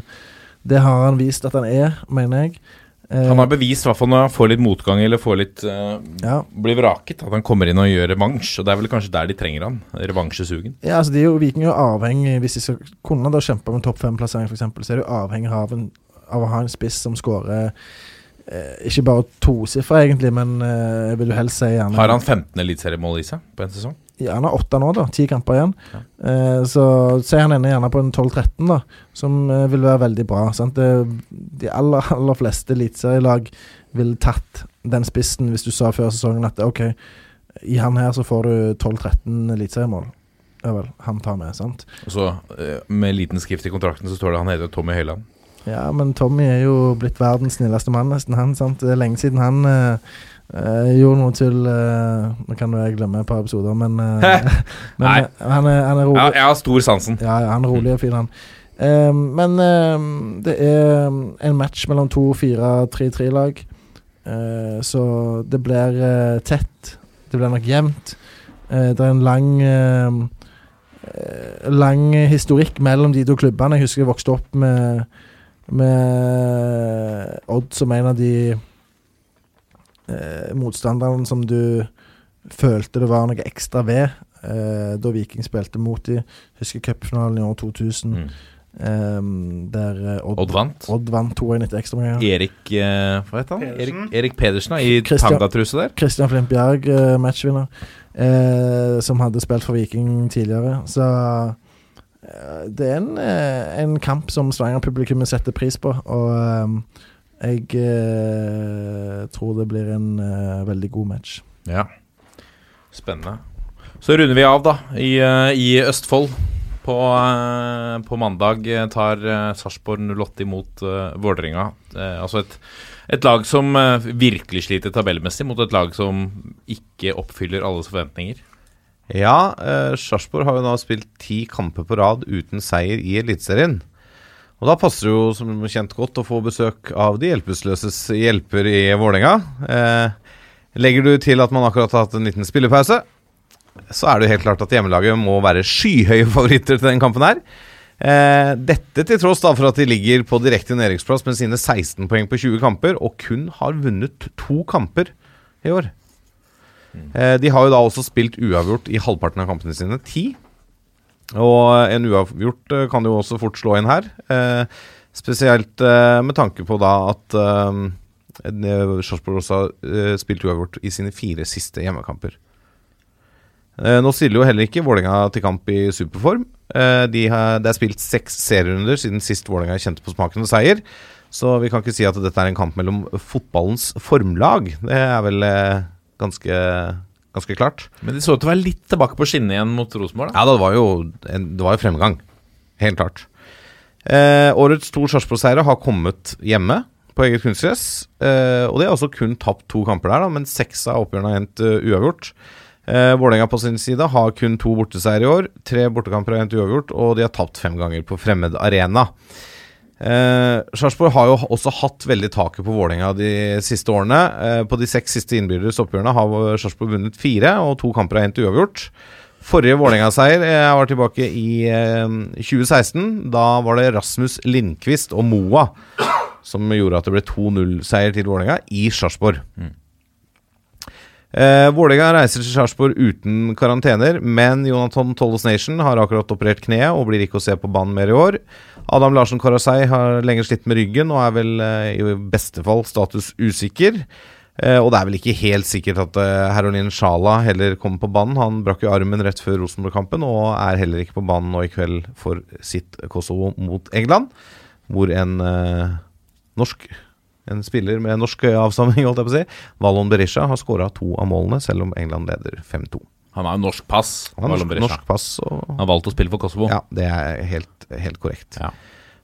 det har han vist at han er, mener jeg. Eh, Han har bevist, i hvert fall når han får litt motgang eller får litt uh, ja. blir vraket, at han kommer inn og gjør revansj. Og det er vel kanskje der de trenger han. Revansjesugen. Ja, altså de er jo Viking er avhengig Hvis de skal kunne da kjempe om topp fem-plassering, f.eks., så er de avhengig av, en, av å ha en spiss som skårer eh, ikke bare tosifra, egentlig, men eh, vil du helst si gjerne Har han 15 eliteseriemål i seg på en sesong? Ja, han åtte nå, da. Ti kamper igjen. Ja. Eh, så ser han ender gjerne på en 12-13, da, som eh, vil være veldig bra. Sant? Det, de aller, aller fleste eliteserielag ville tatt den spissen hvis du sa før sesongen at OK, i han her så får du 12-13 eliteseriemål. Er vel han tar med, sant? Og så eh, med liten skrift i kontrakten så står det han heter Tommy Høiland. Ja, men Tommy er jo blitt verdens snilleste mann, nesten han. sant? Det er lenge siden han eh, eh, gjorde noe til eh, Nå kan jo jeg glemme et par episoder, men, uh, men han, er, han er rolig. Ja, jeg har stor sansen. Ja, han er rolig og fin, han. Eh, men eh, det er en match mellom to 4-3-3-lag, Eh, så det blir tett. Det blir nok jevnt. Det er en lang Lang historikk mellom de to klubbene. Jeg husker jeg vokste opp med Med Odd som en av de eh, motstanderen som du følte det var noe ekstra ved eh, da Viking spilte mot de. Husker cupfinalen i år 2000, Mm. Um, der eh, Odd, Odd vant. Odd vant 2-1 etter ekstraomganger. Erik uh, Hva heter han? Pedersen. Erik, Erik Pedersen da, i tangatruse der. Christian Flint Bjerg, uh, matchvinner, uh, som hadde spilt for Viking tidligere. Så eh, det er en, eh, en kamp som Stavanger-publikummet setter pris på, og eh, jeg eh, tror det blir en eh, veldig god match. Ja. Spennende. Så runder vi av, da, i, eh, i Østfold. På, eh, på mandag eh, tar Sarpsborg 08 imot Vålerenga. Eh, altså et, et lag som eh, virkelig sliter tabellmessig, mot et lag som ikke oppfyller alles forventninger. Ja, eh, Sarpsborg har jo nå spilt ti kamper på rad uten seier i Eliteserien. Og da passer det jo som kjent godt å få besøk av de hjelpeløses hjelper i Vålerenga. Eh, legger du til at man akkurat har hatt en liten spillepause, så er det jo helt klart at hjemmelaget må være skyhøye favoritter til den kampen her. Eh, dette til tross da for at de ligger på direkte nedrykksplass med sine 16 poeng på 20 kamper, og kun har vunnet to kamper i år. Eh, de har jo da også spilt uavgjort i halvparten av kampene sine. Ti. Og en uavgjort eh, kan jo også fort slå inn her. Eh, spesielt eh, med tanke på da at eh, eh, Sarpsborg også har eh, spilt uavgjort i sine fire siste hjemmekamper. Eh, nå stiller jo heller ikke Vålerenga til kamp i superform. Eh, de har, det er spilt seks serierunder siden sist Vålerenga kjente på smaken av seier. Så vi kan ikke si at dette er en kamp mellom fotballens formlag. Det er vel eh, ganske, ganske klart. Men de så ut til å være litt tilbake på skinnet igjen mot Rosenborg. Ja, det var jo, det var jo fremgang. Helt klart. Eh, årets to Sarpsborg-seire har kommet hjemme på eget kunstgress. Eh, og de har også kun tapt to kamper der, da, men seks av oppgjørene har endt uh, uavgjort. Eh, Vålerenga på sin side har kun to borteseiere i år. Tre bortekamper har endt uavgjort, og de har tapt fem ganger på fremmed arena. Eh, Sarpsborg har jo også hatt veldig taket på Vålerenga de siste årene. Eh, på de seks siste innbyrdes oppgjørene har Sarpsborg vunnet fire, og to kamper har endt uavgjort. Forrige Vålerenga-seier eh, var tilbake i eh, 2016. Da var det Rasmus Lindqvist og Moa som gjorde at det ble 2-0-seier til Vålerenga i Sarpsborg. Eh, Vålerenga reiser til Sarpsborg uten karantener, men Jonathan Tolles Nation har akkurat operert kneet og blir ikke å se på banen mer i år. Adam Larsen Karasei har lenge slitt med ryggen og er vel eh, i beste fall status usikker. Eh, og det er vel ikke helt sikkert at eh, Herolin Sjala heller kommer på banen. Han brakk jo armen rett før Rosenborg-kampen og er heller ikke på banen nå i kveld for sitt Kosovo mot England, hvor en eh, norsk en spiller med norsk avstamning, holdt jeg på å si, Valon Berisha, har skåra to av målene, selv om England leder 5-2. Han har jo norsk pass. Han har norsk, norsk pass og Han har valgt å spille for Kosovo. Ja, det er helt, helt korrekt. Ja.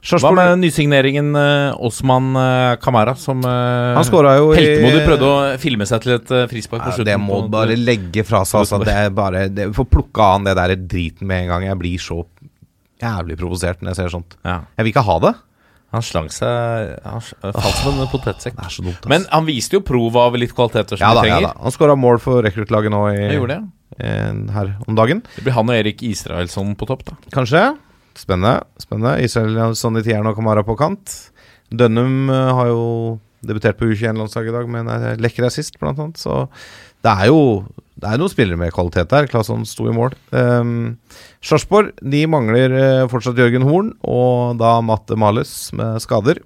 Hva med nysigneringen uh, Osman eh, Kamara, som uh, Han skåra jo Heltemodig prøvde å filme seg til et eh, frispark på ja, slutten. Det må på- bare legge fra seg. Altså, det er bare det, Få plukka an det der driten med en gang. Jeg blir så jævlig provosert når jeg ser sånt. Ja. Jeg vil ikke ha det. Han slang seg Han falt som en potetsekk. Det er så dumt. ass. Men han viste jo prov av litt kvaliteter som ja, vi trenger. ja, da. Han skåra mål for rekruttlaget nå i, Jeg gjorde det. eh, her om dagen. Det blir han og Erik Israelsson på topp, da. Kanskje. Spennende. spennende Israelsson i tieren og Kamara på kant. Dønnum eh, har jo debutert på U21-landslaget i dag med en eh, lekker assist, blant annet. Så det er jo det er noen spillere med kvalitet der. Claesson sto i mål. Um, Sarpsborg de mangler eh, fortsatt Jørgen Horn og da Matte Males med skader.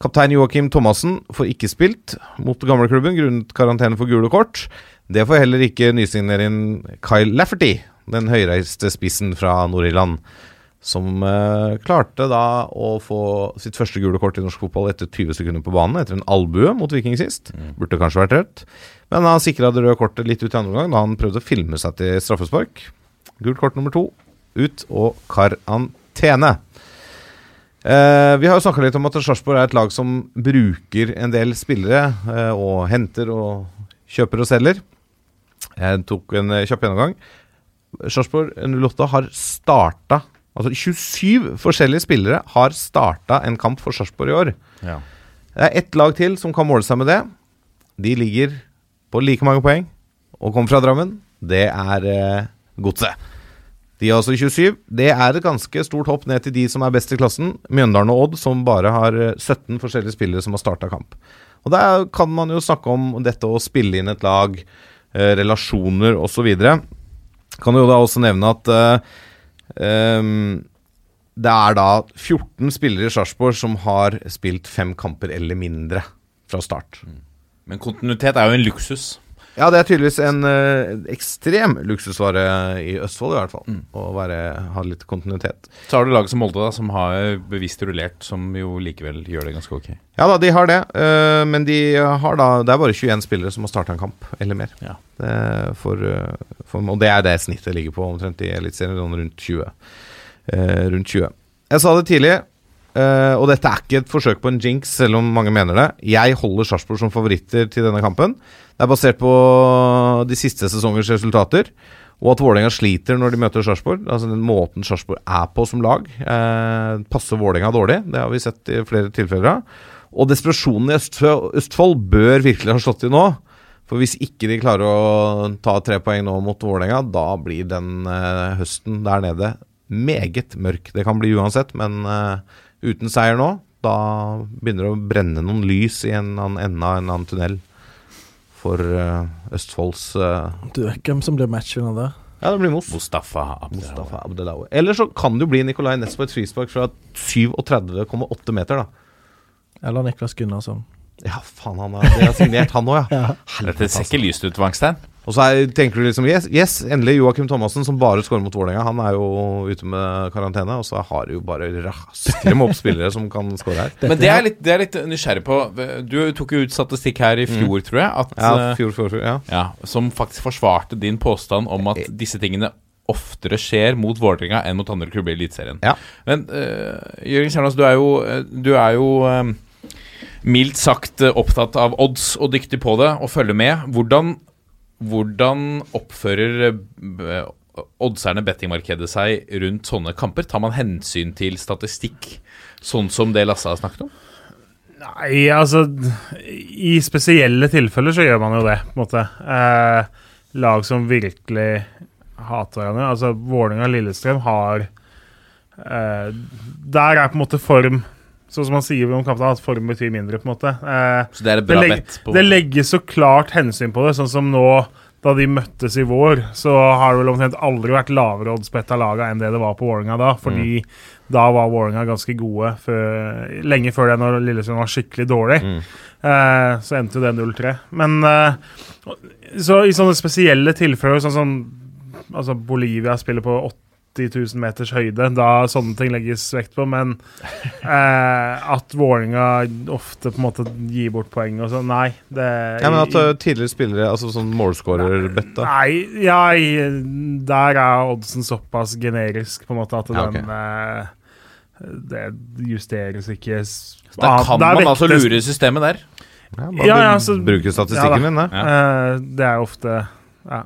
Kaptein Joakim Thomassen får ikke spilt mot gamleklubben grunnet karantene for gule kort. Det får heller ikke nysigneringen Kyle Lafferty, den høyreiste spissen fra Nord-Irland som eh, klarte da å få sitt første gule kort i norsk fotball etter 20 sekunder på banen, etter en albue mot Viking sist. Burde kanskje vært rødt. Men han sikra det røde kortet litt ut i andre omgang da han prøvde å filme seg til straffespark. Gult kort nummer to ut og karantene. Eh, vi har jo snakka litt om at Sarpsborg er et lag som bruker en del spillere, eh, og henter og kjøper og selger. Jeg tok en kjapp gjennomgang. Sarpsborg 08 har starta Altså 27 forskjellige spillere har starta en kamp for Sarpsborg i år. Ja. Det er ett lag til som kan måle seg med det. De ligger på like mange poeng og kommer fra Drammen. Det er eh, Godset. De er altså 27. Det er et ganske stort hopp ned til de som er best i klassen. Mjøndalen og Odd, som bare har eh, 17 forskjellige spillere som har starta kamp. Og Der kan man jo snakke om dette å spille inn et lag, eh, relasjoner osv. Kan jo da også nevne at eh, ehm, det er da 14 spillere i Sarpsborg som har spilt fem kamper eller mindre fra start. Men kontinuitet er jo en luksus. Ja, det er tydeligvis en eh, ekstrem luksusvare i Østfold, i hvert fall. Å være, ha litt kontinuitet. Så har du laget som Molde, da, som har bevisst rullert, som jo likevel gjør det ganske ok. Ja da, de har det, eh, men de har da Det er bare 21 spillere som har starta en kamp, eller mer. Ja. Det for, eh, for, og det er det snittet ligger på omtrent i Eliteserien, sånn rundt 20. Eh, rundt 20. Jeg sa det tidlig, eh, og dette er ikke et forsøk på en jinx, selv om mange mener det. Jeg holder Sarpsborg som favoritter til denne kampen. Det er basert på de siste sesongers resultater. Og at Vålerenga sliter når de møter Sarpsborg. Altså den måten Sarpsborg er på som lag, uh, passer Vålerenga dårlig. Det har vi sett i flere tilfeller. Og desperasjonen i Østfold, bør virkelig ha slått til nå. For hvis ikke de klarer å ta tre poeng nå mot Vålerenga, da blir den uh, høsten der nede meget mørk. Det kan bli uansett, men uten seier nå, da begynner det å brenne noen lys i en annen ende av en annen tunnel for uh, Østfolds uh, Du vet hvem som blir matchvinner der? Ja, det blir Moss. Mustafa Abdelawi. Abdelawi. Eller så kan det jo bli Nicolay Næss på et frispark fra 37,8 meter, da. Eller Niklas Gunnarsson. Ja, faen, han har, signert han òg, ja. Dette ser ikke lyst ut, Wangstein. Og så er, tenker du liksom yes, yes, endelig Joakim Thomassen, som bare skårer mot Vålerenga. Han er jo ute med karantene, og så har du jo bare raskere med opp spillere som kan skåre her. Men det er, litt, det er litt nysgjerrig på. Du tok jo ut statistikk her i fjor, tror jeg. At, Ja, eh, fjor, fjor, fjor, ja. ja, som faktisk forsvarte din påstand om at disse tingene oftere skjer mot Vålerenga enn mot andre klubber i Eliteserien. Ja. Men uh, Jørgen Kjernas, du er jo, eh, du er jo um, mildt sagt eh, opptatt av odds og dyktig på det, og følger med. Hvordan, hvordan oppfører eh, oddserne bettingmarkedet seg rundt sånne kamper? Tar man hensyn til statistikk, sånn som det Lasse har snakket om? Nei, altså I spesielle tilfeller så gjør man jo det, på en måte. Eh, lag som virkelig hater hverandre. Altså Vålerenga og Lillestrøm har eh, Der er på en måte form Sånn som man sier om kampen, at form betyr mindre, på en måte. Eh, Så det er et bra det bett på det legges så klart hensyn på det, sånn som nå da de møttes i vår, så har det vel omtrent aldri vært lavere odds på ett av lagene enn det det var på Vålerenga da. Fordi da var Vålerenga ganske gode før, lenge før det, når Lillestrøm var skikkelig dårlig. Eh, så endte jo det 0-3. Men eh, så i sånne spesielle tilfeller, sånn som altså Bolivia spiller på 80 000 meters høyde, da sånne ting legges vekt på. Men eh, at Vålerenga ofte på en måte gir bort poeng og sånn, nei. Det, ja, men at uh, tidligere spillere, altså sånn målskårerbett, da. Nei, ja, der er oddsen såpass generisk, på en måte, at Ja, okay. den eh, Det justeres ikke så Da kan der man altså vektes- lure systemet der. Ja, bare Ja, ja, så- bruke statistikken ja da. Eh, det er ofte Ja.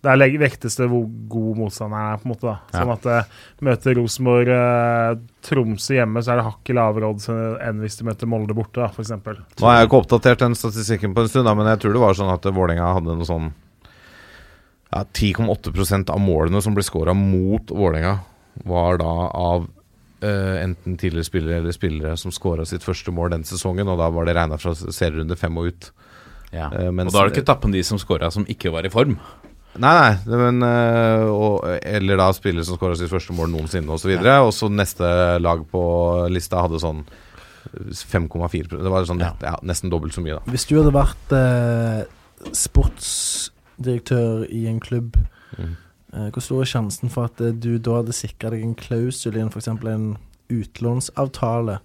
Der vektes det hvor god motstanderen er, på en måte. da Ja. Sånn at uh, møter Rosenborg uh, Tromsø hjemme, så er det hakket lavere odds enn hvis de møter Molde borte, da, f.eks. Nå har jeg ikke oppdatert den statistikken på en stund, da, men jeg tror det var sånn at Vålerenga hadde noe sånn ja, 10,8% av målene som ble skåra mot Vålerenga, var da av Uh, enten tidligere spillere eller spillere som skåra sitt første mål den sesongen, og da var det regna fra serierunde fem og ut. Ja. Uh, mens- og da er det ikke tappen de som skåra som ikke var i form. Nei, nei, men eh, og, Eller da spillere som skåra sitt første mål noensinne, osv. Og, og så neste lag på lista hadde sånn 5,4 Det var sånn Ja. ja, nesten dobbelt så mye, da. Hvis du hadde vært eh, sportsdirektør i en klubb, Mm. eh, hvor stor er sjansen for at eh, du da hadde sikra deg en klausul i en f.eks. en utlånsavtale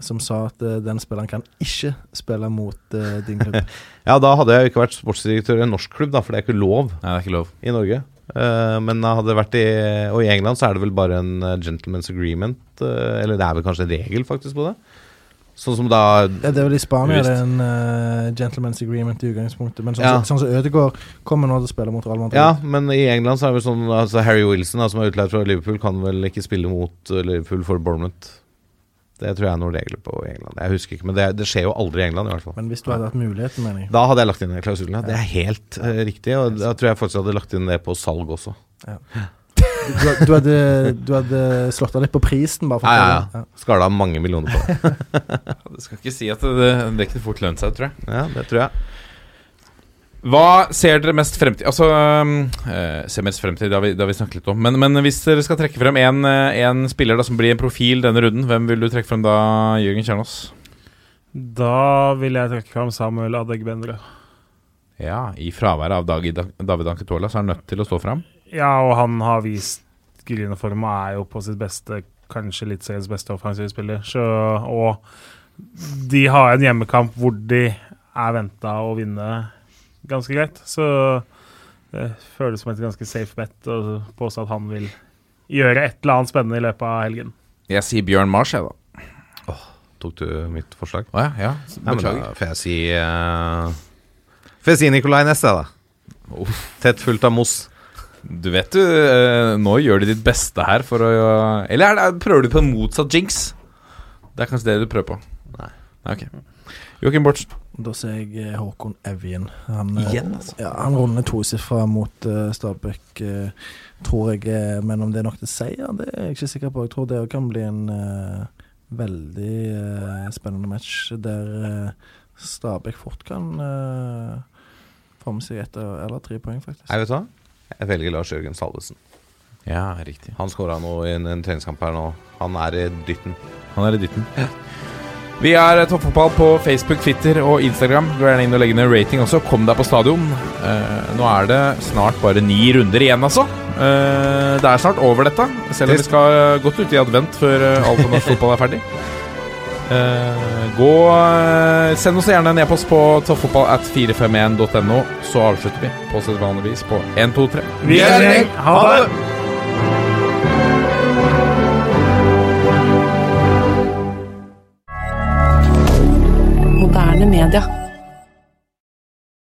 som sa at uh, den spilleren kan ikke spille mot uh, din klubb? Ja, da hadde jeg jo ikke vært sportsdirektør i en norsk klubb, da, for det er ikke lov Nei, det er ikke lov. i Norge. Uh, men hadde det vært i Og i England så er det vel bare en gentleman's agreement. eller det er vel kanskje en regel faktisk på det. Sånn som da Ja, det er vel I Spania det er en uh, gentleman's agreement i utgangspunktet. Men sånn, Ja. som- sånn som Ødegaard kommer nå til å spille mot Real Madrid. Ja, men i England så er det vel sånn altså Harry Wilson, da, som er utleid fra Liverpool, kan vel ikke spille mot Liverpool for Bournemouth. Det tror jeg er noen regler på i England. Jeg husker ikke, men det, det skjer jo aldri i England, i hvert fall. Men hvis du hadde hatt muligheten, mener jeg. Da hadde jeg lagt inn den klausulen. Ja. Det er helt uh, riktig, og da tror jeg faktisk hadde lagt inn det på salg også. Du, du, hadde, du hadde slått av litt på prisen, bare for Ja, ja, ja. Skala mange millioner på det. du skal ikke si at det, det ikke fort lønt seg, tror jeg. Ja, det tror jeg. Hva ser dere mest frem til Altså, øh, ser mest frem til, det har vi, det har vi snakket litt om. Men, men hvis dere skal trekke frem en, eh, spiller da som blir en profil denne runden, hvem vil du trekke frem da, Jørgen Kjernås? Da vil jeg trekke frem Samuel Adegbendre. Ja, i fraværet av David, David Anketola, så er han nødt til å stå frem? Ja, og han har vist gryende form og er jo på sitt beste, kanskje litt seriens beste offensive spiller. Så, og de har en hjemmekamp hvor de er venta å vinne ganske greit. Så det føles som et ganske safe bet å påstå at han vil gjøre et eller annet spennende i løpet av helgen. Jeg sier Bjørn Mars, jeg, da. Tok du mitt forslag? Å ja, ja. Nei, men Beklager. da får jeg si uh, Får jeg si Nicolay Næss, jeg, da. Tett fullt av Moss. Du vet du, uh, nå gjør du ditt beste her for å Eller er det, prøver du på en motsatt jinx? Det er kanskje det du prøver på? Nei. Ok. Joakim Bortsen. Da ser jeg eh, Håkon Evjen. Han, eh, Igjen, altså? Ja, han runder tosifra mot uh, Stabæk, uh, tror jeg. men om det er nok til seier, det er jeg ikke sikker på. Jeg tror det kan bli en uh, veldig uh, spennende match der uh, Stabæk fort kan uh, få med seg ett eller tre poeng, faktisk. Jeg vet hva? Jeg velger Lars Jørgen Salvesen. Ja, riktig. Han skåra nå i en, en treningskamp her nå. Han er i dytten. Han er i dytten. Vi er Toppfotball på Facebook, Twitter og Instagram. Gå gjerne inn og legge ned rating også. Kom deg på stadion. Eh, nå er det snart bare ni runder igjen, altså. Eh, det er snart over, dette. Selv om vi skal godt ut i advent før eh, alt av norsk fotball er ferdig. Eh, gå eh, Send oss gjerne en e-post på toppfotball at 451.no, så avslutter vi på sedvanlig vis på 1, 2, 3. Vi er en gjeng. Ha det! Moderne media.